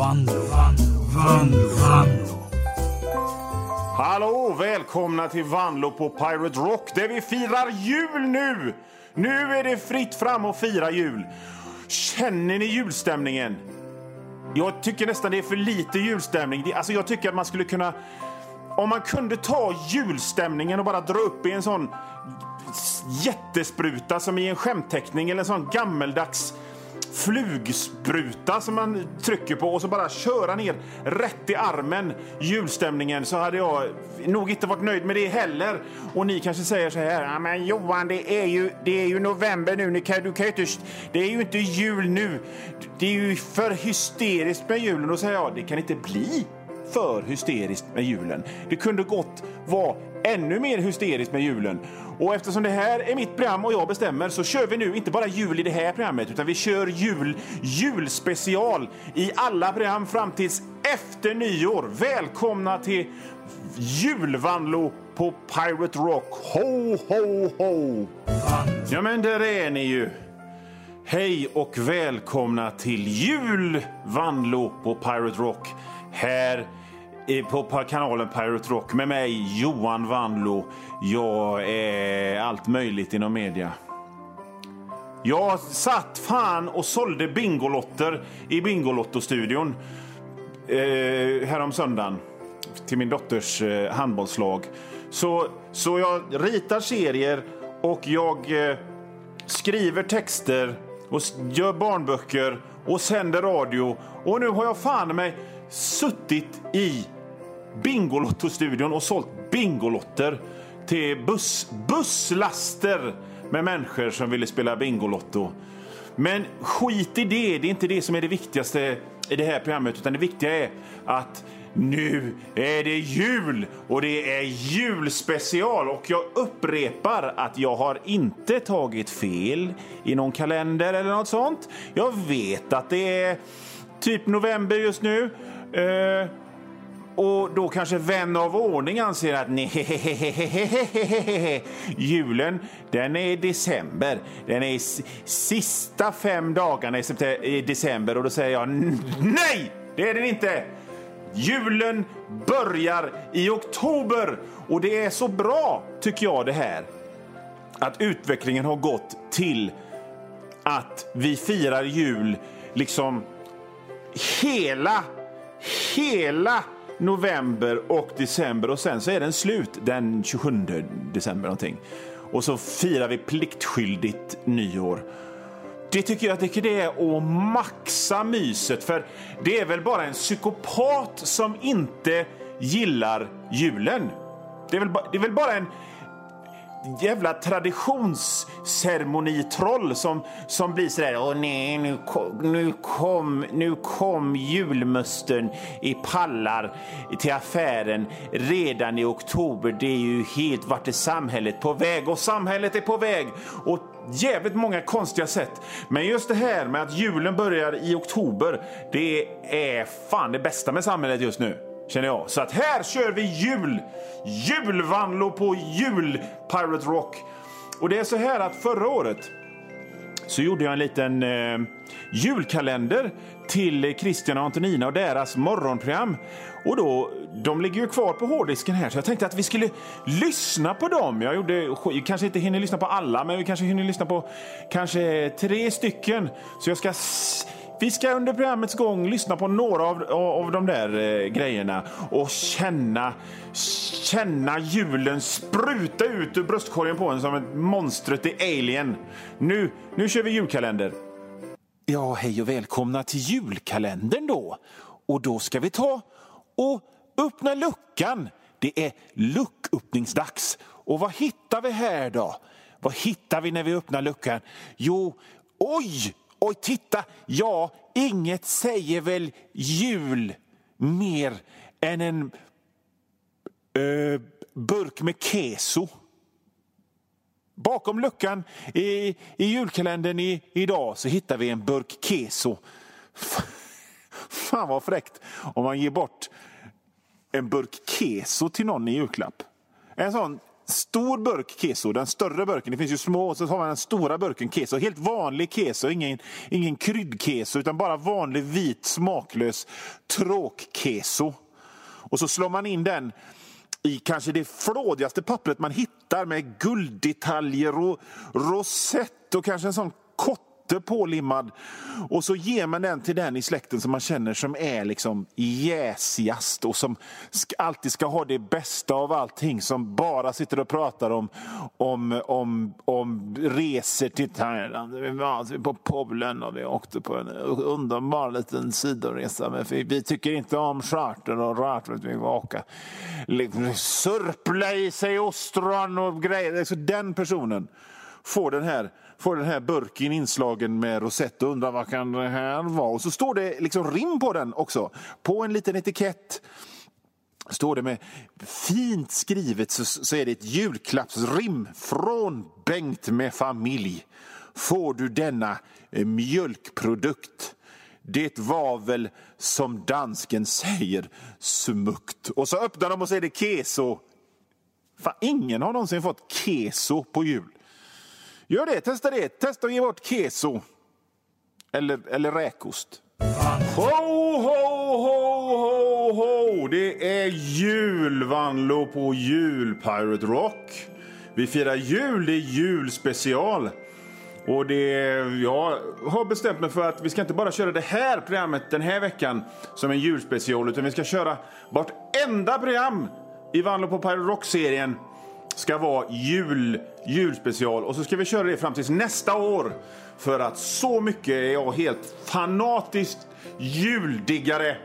Vanlo, Vanlo, Vanlo, Vanlo. Hallå! Välkomna till Vanlo på Pirate Rock där vi firar jul nu! Nu är det fritt fram att fira jul. Känner ni julstämningen? Jag tycker nästan det är för lite julstämning. Alltså jag tycker att man skulle kunna... Om man kunde ta julstämningen och bara dra upp i en sån jättespruta som i en skämtteckning eller en sån gammeldags flugspruta som man trycker på och så bara köra ner rätt i armen julstämningen så hade jag nog inte varit nöjd med det heller. Och ni kanske säger så här, ja, men Johan det är ju, det är ju november nu, ni kan, du kan ju inte, det är ju inte jul nu. Det är ju för hysteriskt med julen. Då säger jag, det kan inte bli för hysteriskt med julen. Det kunde gott vara ännu mer hysteriskt med julen. Och eftersom det här är mitt program och jag bestämmer så kör vi nu inte bara jul i det här programmet utan vi kör jul, julspecial i alla program fram tills efter nyår. Välkomna till julvanlo på Pirate Rock. Ho, ho, ho! Ja, men där är ni ju. Hej och välkomna till julvanlo på Pirate Rock. Här på kanalen Pirate Rock med mig Johan Vanlo. Jag är allt möjligt inom media. Jag satt fan och sålde Bingolotter i Bingolotto-studion eh, härom söndagen till min dotters eh, handbollslag. Så, så jag ritar serier och jag eh, skriver texter och gör barnböcker och sänder radio. Och nu har jag fan mig suttit i Bingolotto-studion och sålt Bingolotter till buss, busslaster med människor som ville spela Bingolotto. Men skit i det, det är inte det som är det viktigaste i det här programmet utan det viktiga är att nu är det jul och det är julspecial och jag upprepar att jag har inte tagit fel i någon kalender eller något sånt. Jag vet att det är typ november just nu. Eh, och då kanske vän av ordning anser att nej, julen den är i december. Den är i sista fem dagarna i, i december och då säger jag nej, det är den inte. Julen börjar i oktober och det är så bra tycker jag det här att utvecklingen har gått till att vi firar jul liksom hela, hela november och december och sen så är den slut den 27 december någonting. Och så firar vi pliktskyldigt nyår. Det tycker jag tycker det är att maxa myset för det är väl bara en psykopat som inte gillar julen. Det är väl, ba- det är väl bara en jävla traditionsceremonitroll som, som blir sådär Åh nej, nu kom, nu kom, nu kom julmusten i pallar till affären redan i oktober. Det är ju helt vart är samhället på väg? Och samhället är på väg åt jävligt många konstiga sätt. Men just det här med att julen börjar i oktober, det är fan det bästa med samhället just nu känner jag. Så att här kör vi jul! Julvanlo på jul Pirate Rock. Och det är så här att förra året så gjorde jag en liten eh, julkalender till Christian och Antonina och deras morgonprogram. Och då, de ligger ju kvar på hårddisken här så jag tänkte att vi skulle lyssna på dem. Jag gjorde, kanske inte hinner lyssna på alla men vi kanske hinner lyssna på kanske tre stycken. Så jag ska s- vi ska under programmets gång lyssna på några av, av de där eh, grejerna och känna, känna julen spruta ut ur bröstkorgen på en som ett monstret i Alien. Nu, nu kör vi julkalender. Ja, hej och välkomna till julkalendern då. Och då ska vi ta och öppna luckan. Det är lucköppningsdags. Och vad hittar vi här då? Vad hittar vi när vi öppnar luckan? Jo, oj, oj, titta! Ja, inget säger väl jul mer än en eh, burk med keso. Bakom luckan i, i julkalendern i, idag så hittar vi en burk keso. Fan vad fräckt om man ger bort en burk keso till någon i julklapp. En sån stor burk keso, den större burken. Det finns ju små, och så har man den stora burken keso. Helt vanlig keso, ingen, ingen kryddkeso, utan bara vanlig vit smaklös tråkkeso. Och så slår man in den i kanske det flådigaste pappret man hittar med gulddetaljer och rosett och kanske en sån kotte pålimmad. Och så ger man den till den i släkten som man känner som är liksom jäsigast och som alltid ska ha det bästa av allting. Som bara sitter och pratar om, om, om, om resor till Thailand. Vi var alltså på Polen och vi åkte på en underbar liten sidoresa. Men vi tycker inte om charter och rart, Vi vill åka liksom, surpla i sig ostron och grejer. Så den personen får den här får den här burken inslagen med rosett och undrar vad kan det här vara. Och så står det liksom rim på den också. På en liten etikett står det med fint skrivet så, så är det ett julklappsrim från Bengt med familj. Får du denna eh, mjölkprodukt det var väl som dansken säger smukt. Och så öppnar de och säger det keso. Fan, ingen har någonsin fått keso på jul. Gör det, testa det. Testa att ge bort keso. Eller, eller räkost. Ho, ho, ho, ho, ho! Det är jul, Vanlo, på Jul Pirate Rock. Vi firar jul, det är julspecial. Och det, jag har bestämt mig för att vi ska inte bara köra det här programmet den här veckan som en julspecial, utan vi ska köra vartenda program i Vanlo på Pirate Rock-serien ska vara jul, julspecial. Och så ska vi köra det fram till nästa år. För att så mycket är jag helt fanatiskt juldiggare.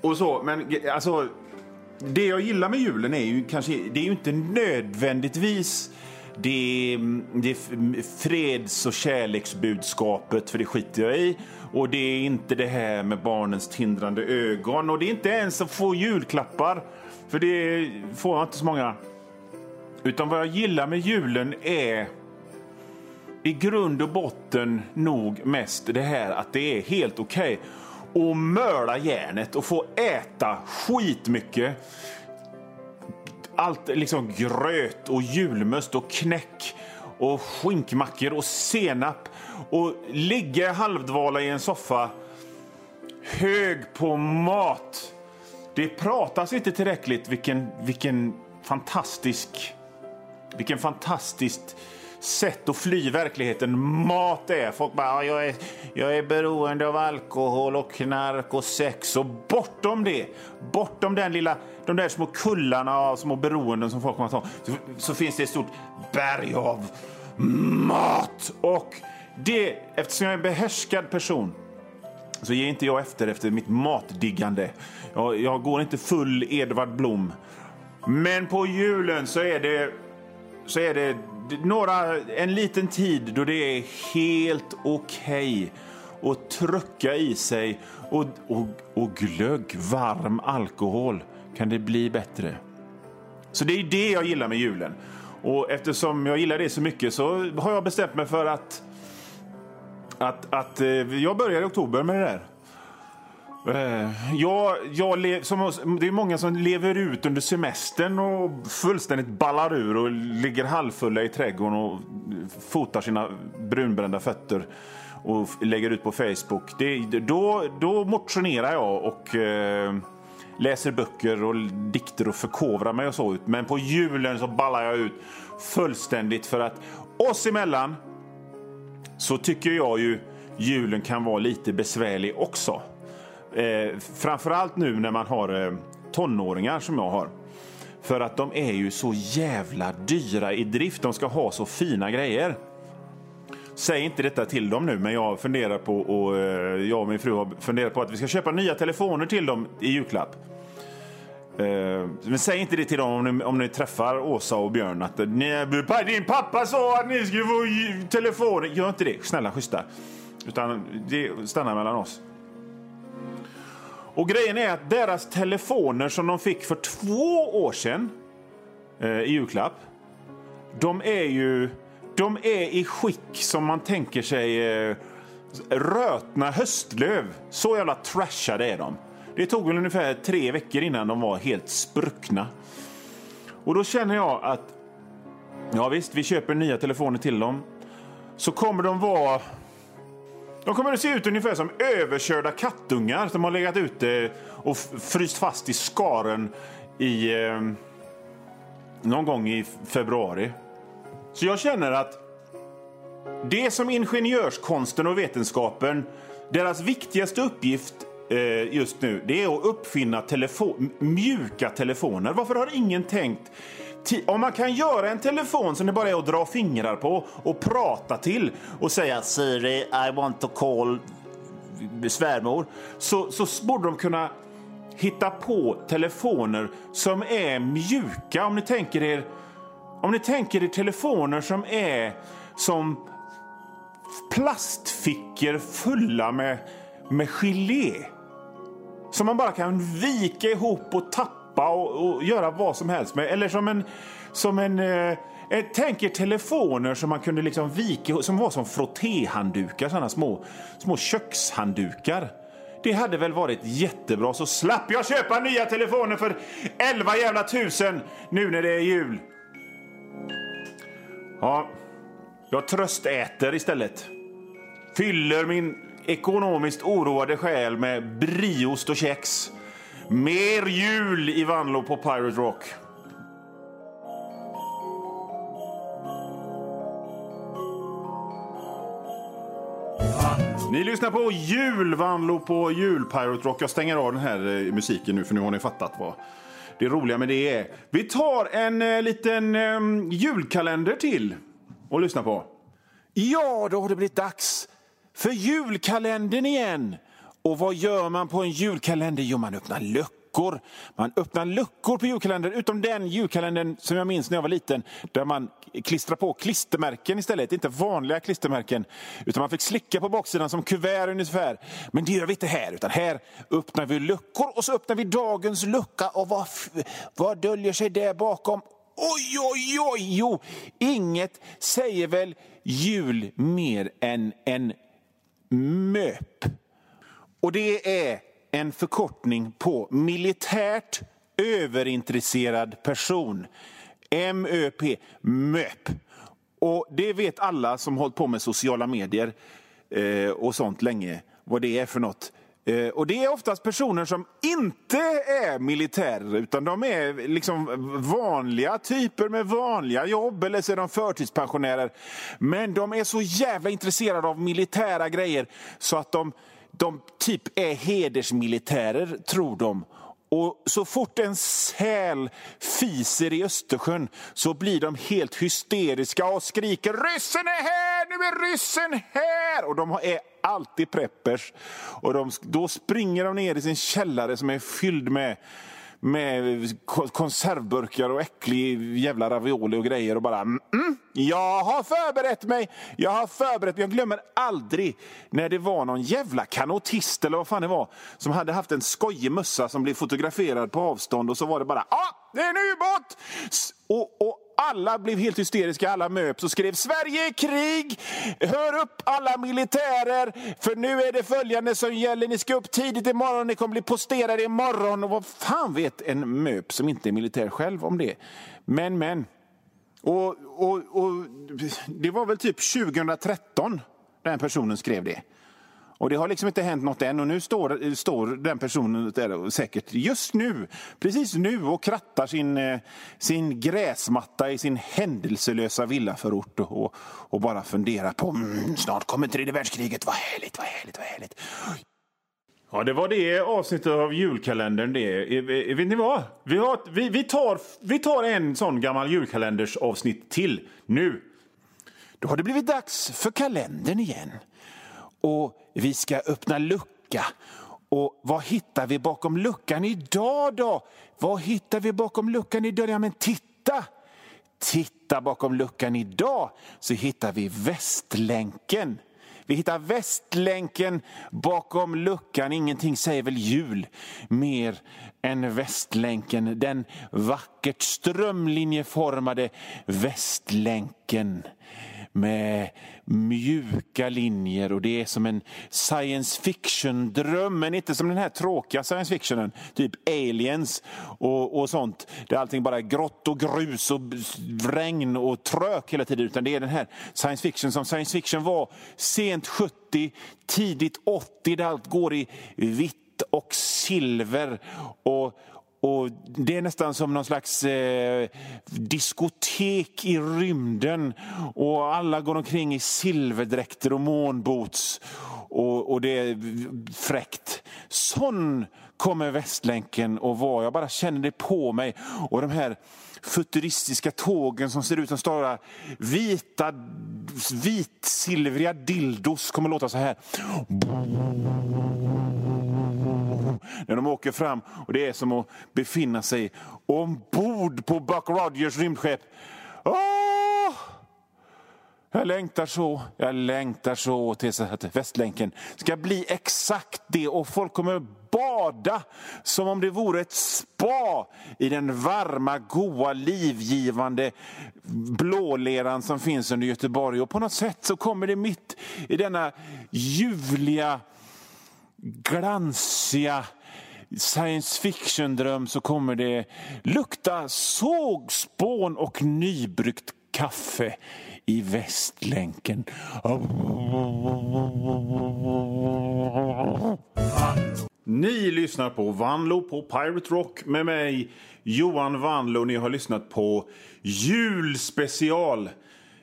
Och så, men alltså... Det jag gillar med julen är ju kanske, det är ju inte nödvändigtvis det, mm, det mm, freds och kärleksbudskapet, för det skiter jag i. Och det är inte det här med barnens tindrande ögon. Och det är inte ens att få julklappar, för det får man inte så många. Utan vad jag gillar med julen är i grund och botten nog mest det här att det är helt okej okay att möla järnet och få äta skitmycket. Allt liksom gröt och julmust och knäck och skinkmackor och senap och ligga halvdvala i en soffa hög på mat. Det pratas inte tillräckligt vilken, vilken fantastisk vilken fantastiskt sätt att fly verkligheten mat är. Folk bara, jag är, jag är beroende av alkohol och knark och sex. Och bortom det, bortom den lilla, de där små kullarna av små beroenden som folk kommer att ha, så, så finns det ett stort berg av mat. Och det, eftersom jag är en behärskad person så ger inte jag efter efter mitt matdiggande. Jag, jag går inte full Edvard Blom. Men på julen så är det så är det några, en liten tid då det är helt okej okay att trycka i sig och, och, och glögg, varm alkohol. Kan det bli bättre? Så det är det jag gillar med julen. Och eftersom jag gillar det så mycket så har jag bestämt mig för att, att, att eh, jag börjar i oktober med det där. Ja, jag, lev, som, det är många som lever ut under semestern och fullständigt ballar ur och ligger halvfulla i trädgården och fotar sina brunbrända fötter och lägger ut på Facebook. Det, då, då motionerar jag och eh, läser böcker och dikter och förkovrar mig och så ut. Men på julen så ballar jag ut fullständigt för att oss emellan så tycker jag ju julen kan vara lite besvärlig också. Eh, framförallt nu när man har eh, tonåringar som jag har. För att de är ju så jävla dyra i drift. De ska ha så fina grejer. Säg inte detta till dem nu, men jag funderar på och eh, jag och min fru har funderat på att vi ska köpa nya telefoner till dem i julklapp. Eh, men säg inte det till dem om ni, om ni träffar Åsa och Björn att din pappa sa att ni skulle få telefoner. Gör inte det, snälla schyssta. Utan det stannar mellan oss. Och grejen är att deras telefoner som de fick för två år sedan eh, i julklapp. De är ju de är i skick som man tänker sig eh, rötna höstlöv. Så jävla trashade är de. Det tog väl ungefär tre veckor innan de var helt spruckna. Och då känner jag att ja visst, vi köper nya telefoner till dem. Så kommer de vara de kommer att se ut ungefär som överkörda kattungar som har legat ute och fryst fast i skaren i eh, någon gång i februari. Så jag känner att det som ingenjörskonsten och vetenskapen, deras viktigaste uppgift eh, just nu, det är att uppfinna telefo mjuka telefoner. Varför har ingen tänkt om man kan göra en telefon som det bara är att dra fingrar på och prata till och säga Siri, I want to call svärmor, så, så borde de kunna hitta på telefoner som är mjuka. Om ni tänker er, om ni tänker er telefoner som är som plastfickor fulla med, med gelé. Som man bara kan vika ihop och tappa och, och göra vad som helst med. Eller som en... Som en eh, eh Tänk er telefoner som man kunde liksom vika som var som frottéhanddukar, sådana små, små kökshanddukar. Det hade väl varit jättebra, så slapp jag köpa nya telefoner för 11 jävla tusen nu när det är jul. Ja, jag tröstäter istället. Fyller min ekonomiskt oroade själ med briost och kex. Mer jul i Vanlo på Pirate Rock. Ni lyssnar på julvanlo på julpirate Rock. Jag stänger av den här eh, musiken nu för nu har ni fattat vad det roliga med det är. Vi tar en eh, liten eh, julkalender till och lyssna på. Ja, då har det blivit dags för julkalendern igen. Och vad gör man på en julkalender? Jo, man öppnar luckor. Man öppnar luckor på julkalendern, utom den julkalendern som jag minns när jag var liten, där man klistrar på klistermärken istället. Inte vanliga klistermärken, utan man fick slicka på baksidan som kuvert ungefär. Men det gör vi inte här, utan här öppnar vi luckor och så öppnar vi dagens lucka. Och vad, vad döljer sig där bakom? Oj, oj, oj! Jo, inget säger väl jul mer än en MÖP. Och det är en förkortning på militärt överintresserad person. MÖP, MÖP. Och det vet alla som hållit på med sociala medier eh, och sånt länge, vad det är för något. Eh, och det är oftast personer som inte är militärer, utan de är liksom vanliga typer med vanliga jobb, eller så är de förtidspensionärer. Men de är så jävla intresserade av militära grejer så att de de typ är hedersmilitärer, tror de. Och så fort en säl fiser i Östersjön så blir de helt hysteriska och skriker ryssen är här, nu är ryssen här! Och de är alltid preppers. Och de, då springer de ner i sin källare som är fylld med med konservburkar och äcklig jävla ravioli och grejer och bara mm, mm, jag har förberett mig, jag har förberett mig. Jag glömmer aldrig när det var någon jävla kanotist eller vad fan det var som hade haft en skojig mössa som blev fotograferad på avstånd och så var det bara ah, det är en ubåt! Och, och alla blev helt hysteriska, alla möps och skrev Sverige är krig! Hör upp alla militärer, för nu är det följande som gäller. Ni ska upp tidigt imorgon, ni kommer bli posterade imorgon. Och vad fan vet en möp som inte är militär själv om det? Men, men. Och, och, och det var väl typ 2013 den personen skrev det. Och det har liksom inte hänt något än och nu står, står den personen där säkert just nu, precis nu och krattar sin, eh, sin gräsmatta i sin händelselösa villaförort och, och bara funderar på mm, snart kommer tredje världskriget, vad härligt, vad härligt, vad härligt. Ja, det var det avsnittet av julkalendern det. Vet ni vad? Vi, har, vi, vi, tar, vi tar en sån gammal julkalenders avsnitt till nu. Då har det blivit dags för kalendern igen och vi ska öppna lucka. Och vad hittar vi bakom luckan idag då? Vad hittar vi bakom luckan idag? Ja, men titta! Titta bakom luckan idag så hittar vi Västlänken. Vi hittar Västlänken bakom luckan. Ingenting säger väl jul mer än Västlänken. Den vackert strömlinjeformade Västlänken med mjuka linjer och det är som en science fiction-dröm, men inte som den här tråkiga science fictionen, typ aliens och, och sånt, där allting bara är grått och grus och regn och trök hela tiden, utan det är den här science fiction som science fiction var sent 70, tidigt 80, där allt går i vitt och silver och, och Det är nästan som någon slags eh, diskotek i rymden. Och Alla går omkring i silverdräkter och månboots. Och, och det är fräckt. Sån kommer Västlänken att vara. Jag bara känner det på mig. Och de här futuristiska tågen som ser ut som stora vita, vitsilvriga dildos kommer att låta så här när de åker fram. Och Det är som att befinna sig ombord på Buck Rogers rymdskepp. Åh! Jag längtar så, jag längtar så tills att Västlänken ska bli exakt det och folk kommer bada som om det vore ett spa i den varma, goa, livgivande blåleran som finns under Göteborg. Och på något sätt så kommer det mitt i denna ljuvliga, glansiga science fiction-dröm så kommer det lukta sågspån och nybryggt kaffe i Västlänken. Ni lyssnar på Vanlo på Pirate Rock med mig, Johan Vanlo. Ni har lyssnat på julspecial.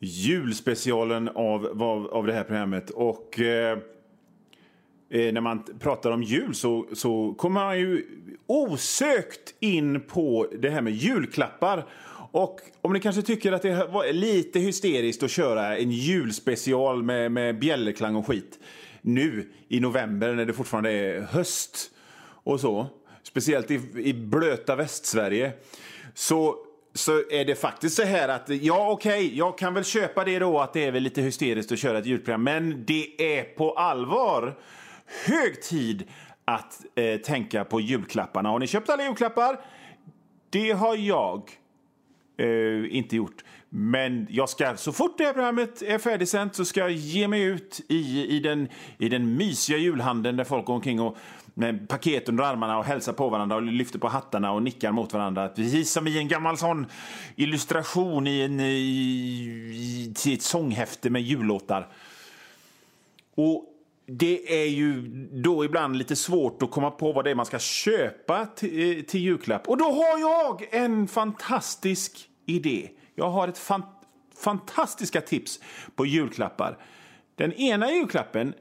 Julspecialen av, av, av det här programmet. Och... Eh, eh, när man pratar om jul så, så kommer man ju osökt in på det här med julklappar. Och om ni kanske tycker att det var lite hysteriskt att köra en julspecial med, med bjällerklang och skit nu i november när det fortfarande är höst och så, speciellt i, i blöta Västsverige, så så är det faktiskt så här att ja, okej, okay, jag kan väl köpa det då att det är väl lite hysteriskt att köra ett julprogram, men det är på allvar hög tid att eh, tänka på julklapparna. Har ni köpt alla julklappar? Det har jag eh, inte gjort. Men jag ska, så fort det här programmet är färdigsänt så ska jag ge mig ut i, i, den, i den mysiga julhandeln där folk går omkring och med paket under armarna och hälsar på varandra och lyfter på hattarna och nickar mot varandra. Precis som i en gammal sån illustration i, en, i, i, ett sånghäfte med jullåtar. Och det är ju då ibland lite svårt att komma på vad det är man ska köpa till, eh, till julklapp. Och då har jag en fantastisk idé. Jag har ett fan, fantastiska tips på julklappar. Den ena julklappen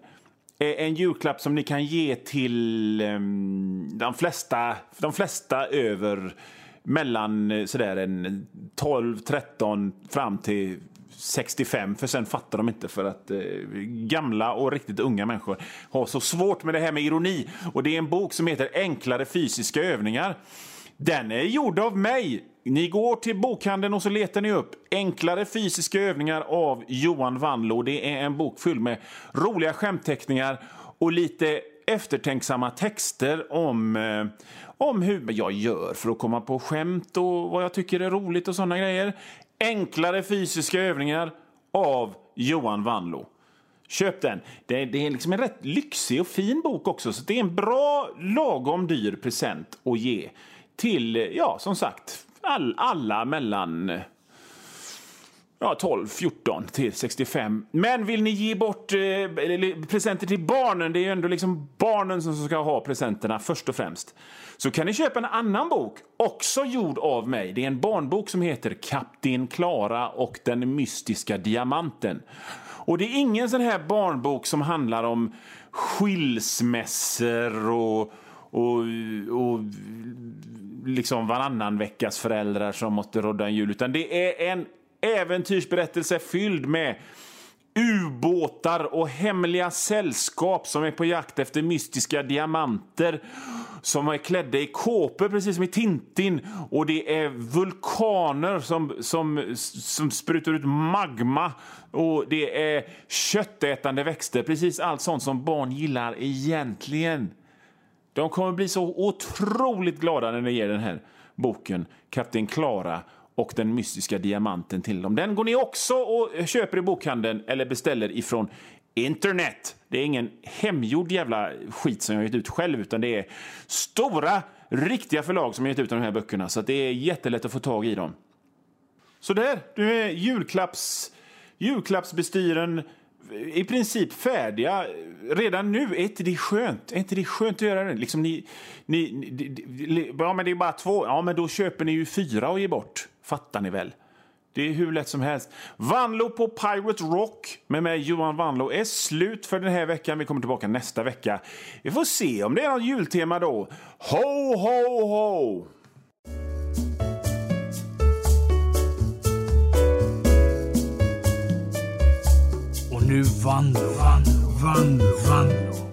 är en julklapp som ni kan ge till um, de, flesta, de flesta över mellan eh, sådär en 12, 13 fram till 65, för sen fattar de inte för att eh, gamla och riktigt unga människor har så svårt med det här med ironi. Och det är en bok som heter Enklare fysiska övningar. Den är gjord av mig. Ni går till bokhandeln och så letar ni upp Enklare fysiska övningar av Johan Wanlo. Det är en bok full med roliga skämtteckningar och lite eftertänksamma texter om, eh, om hur jag gör för att komma på skämt och vad jag tycker är roligt och sådana grejer. Enklare fysiska övningar av Johan Vanlo. Köp den. Det är, det är liksom en rätt lyxig och fin bok också, så det är en bra, lagom dyr present att ge till, ja, som sagt, all, alla mellan ja, 12, 14 till 65. Men vill ni ge bort eh, presenter till barnen, det är ju ändå liksom barnen som ska ha presenterna först och främst, så kan ni köpa en annan bok, också gjord av mig. Det är en barnbok som heter Kapten Klara och den mystiska diamanten. Och det är ingen sån här barnbok som handlar om skilsmässor och, och, och liksom varannan veckas föräldrar som måste rodda en jul, utan det är en äventyrsberättelse fylld med ubåtar och hemliga sällskap som är på jakt efter mystiska diamanter som är klädda i kåpor, precis som i Tintin. Och det är vulkaner som, som, som sprutar ut magma. Och det är köttätande växter, precis allt sånt som barn gillar egentligen. De kommer bli så otroligt glada när ni ger den här boken, Kapten Klara och den mystiska diamanten till dem. Den går ni också och köper i bokhandeln eller beställer ifrån internet. Det är ingen hemgjord jävla skit som jag gett ut själv, utan det är stora, riktiga förlag som har gett ut de här böckerna. Så det är jättelätt att få tag i dem. Så där, nu är julklapps, julklappsbestyren i princip färdiga redan nu. Är inte det skönt? Är inte det skönt att göra det? Liksom ni, ni, ni, ja, men det är bara två. Ja, men då köper ni ju fyra och ger bort. Fattar ni väl? Det är hur lätt som helst. Vanlo på Pirate Rock med mig Johan Vanlo är slut för den här veckan. Vi kommer tillbaka nästa vecka. Vi får se om det är något jultema då. Ho, ho, ho! Och nu Vanlo, Vanlo, Vanlo, Vanlo.